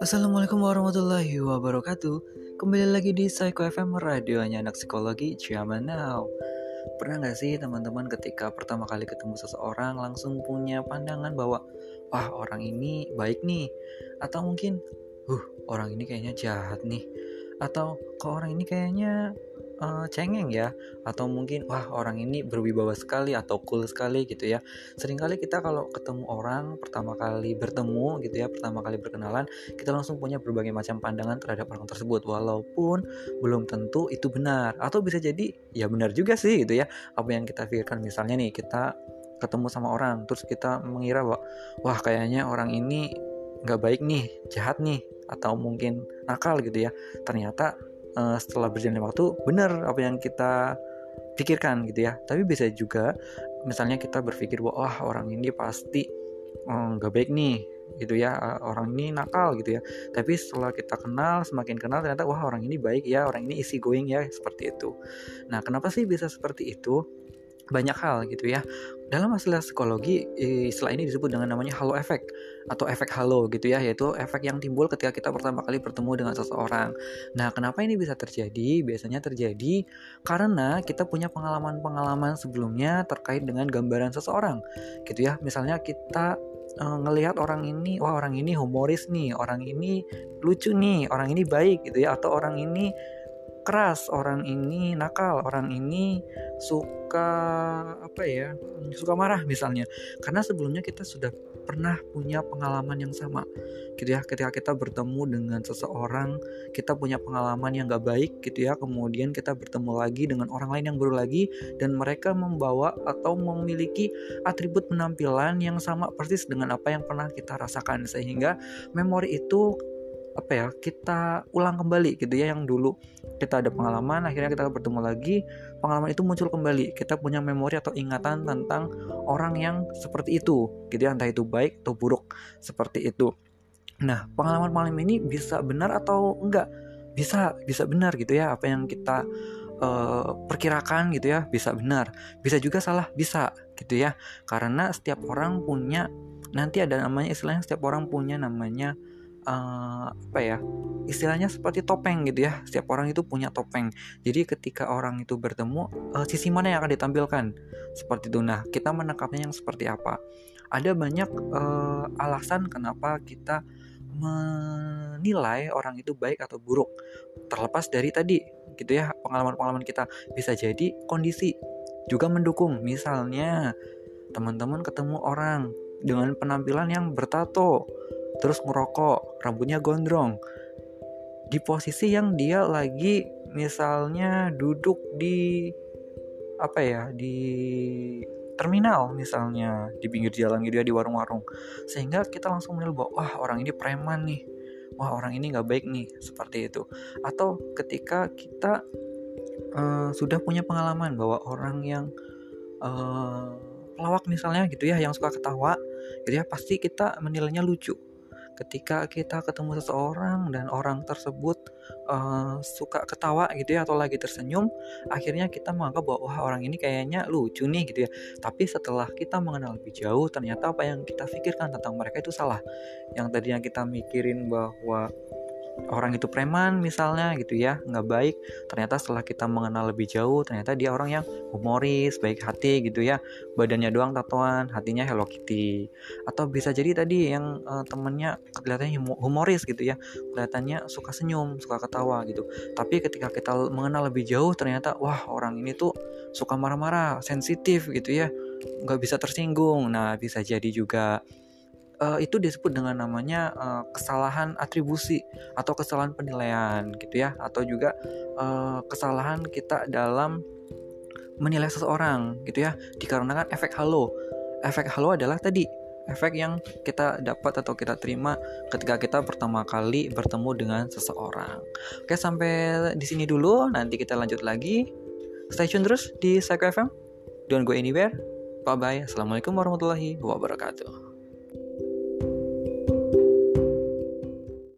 Assalamualaikum warahmatullahi wabarakatuh. Kembali lagi di Psycho FM radionya anak psikologi Zaman Now. Pernah gak sih teman-teman ketika pertama kali ketemu seseorang langsung punya pandangan bahwa Wah orang ini baik nih. Atau mungkin Uh orang ini kayaknya jahat nih. Atau kok orang ini kayaknya uh, cengeng ya. Atau mungkin wah orang ini berwibawa sekali atau cool sekali gitu ya. Seringkali kita kalau ketemu orang pertama kali bertemu gitu ya pertama kali berkenalan kita langsung punya berbagai macam pandangan terhadap orang tersebut. Walaupun belum tentu itu benar. Atau bisa jadi ya benar juga sih gitu ya. Apa yang kita pikirkan misalnya nih kita ketemu sama orang terus kita mengira bahwa wah kayaknya orang ini nggak baik nih jahat nih atau mungkin nakal gitu ya. Ternyata uh, setelah berjalannya waktu benar apa yang kita pikirkan gitu ya. Tapi bisa juga misalnya kita berpikir wah orang ini pasti eh, nggak um, baik nih gitu ya. Uh, orang ini nakal gitu ya. Tapi setelah kita kenal semakin kenal ternyata wah orang ini baik ya orang ini easy going ya seperti itu. Nah kenapa sih bisa seperti itu banyak hal gitu ya. Dalam masalah psikologi, istilah ini disebut dengan namanya halo efek atau efek halo gitu ya, yaitu efek yang timbul ketika kita pertama kali bertemu dengan seseorang. Nah, kenapa ini bisa terjadi? Biasanya terjadi karena kita punya pengalaman-pengalaman sebelumnya terkait dengan gambaran seseorang, gitu ya. Misalnya kita uh, ngelihat orang ini, wah orang ini humoris nih, orang ini lucu nih, orang ini baik gitu ya, atau orang ini keras, orang ini nakal, orang ini suka apa ya, suka marah misalnya. Karena sebelumnya kita sudah pernah punya pengalaman yang sama, gitu ya. Ketika kita bertemu dengan seseorang, kita punya pengalaman yang gak baik, gitu ya. Kemudian kita bertemu lagi dengan orang lain yang baru lagi, dan mereka membawa atau memiliki atribut penampilan yang sama persis dengan apa yang pernah kita rasakan, sehingga memori itu apa ya kita ulang kembali gitu ya yang dulu kita ada pengalaman akhirnya kita bertemu lagi pengalaman itu muncul kembali. Kita punya memori atau ingatan tentang orang yang seperti itu gitu ya entah itu baik atau buruk seperti itu. Nah pengalaman malam ini bisa benar atau enggak? Bisa bisa benar gitu ya apa yang kita uh, perkirakan gitu ya bisa benar. Bisa juga salah bisa gitu ya. Karena setiap orang punya nanti ada namanya istilahnya setiap orang punya namanya uh, apa ya istilahnya seperti topeng gitu ya. Setiap orang itu punya topeng. Jadi ketika orang itu bertemu uh, sisi mana yang akan ditampilkan? Seperti itu. Nah kita menangkapnya yang seperti apa? Ada banyak uh, alasan kenapa kita menilai orang itu baik atau buruk. Terlepas dari tadi gitu ya pengalaman-pengalaman kita. Bisa jadi kondisi juga mendukung. Misalnya teman-teman ketemu orang dengan penampilan yang bertato terus ngerokok, rambutnya gondrong. Di posisi yang dia lagi misalnya duduk di apa ya, di terminal misalnya di pinggir jalan gitu ya di warung-warung. Sehingga kita langsung menilai bahwa wah orang ini preman nih. Wah orang ini nggak baik nih. Seperti itu. Atau ketika kita uh, sudah punya pengalaman bahwa orang yang uh, pelawak misalnya gitu ya yang suka ketawa gitu ya pasti kita menilainya lucu ketika kita ketemu seseorang dan orang tersebut uh, suka ketawa gitu ya atau lagi tersenyum akhirnya kita menganggap bahwa wah orang ini kayaknya lucu nih gitu ya. Tapi setelah kita mengenal lebih jauh ternyata apa yang kita pikirkan tentang mereka itu salah. Yang tadinya kita mikirin bahwa orang itu preman misalnya gitu ya nggak baik. Ternyata setelah kita mengenal lebih jauh ternyata dia orang yang humoris baik hati gitu ya. Badannya doang tatoan hatinya Hello Kitty. Atau bisa jadi tadi yang uh, temennya kelihatannya humoris gitu ya. Kelihatannya suka senyum suka ketawa gitu. Tapi ketika kita mengenal lebih jauh ternyata wah orang ini tuh suka marah-marah sensitif gitu ya. Nggak bisa tersinggung. Nah bisa jadi juga uh, itu disebut dengan namanya uh, kesalahan atribusi atau kesalahan penilaian gitu ya. Atau juga uh, kesalahan kita dalam menilai seseorang gitu ya. Dikarenakan efek halo. Efek halo adalah tadi efek yang kita dapat atau kita terima ketika kita pertama kali bertemu dengan seseorang. Oke sampai di sini dulu. Nanti kita lanjut lagi. Stay tune terus di Psycho FM don't go anywhere. Bye bye assalamualaikum warahmatullahi wabarakatuh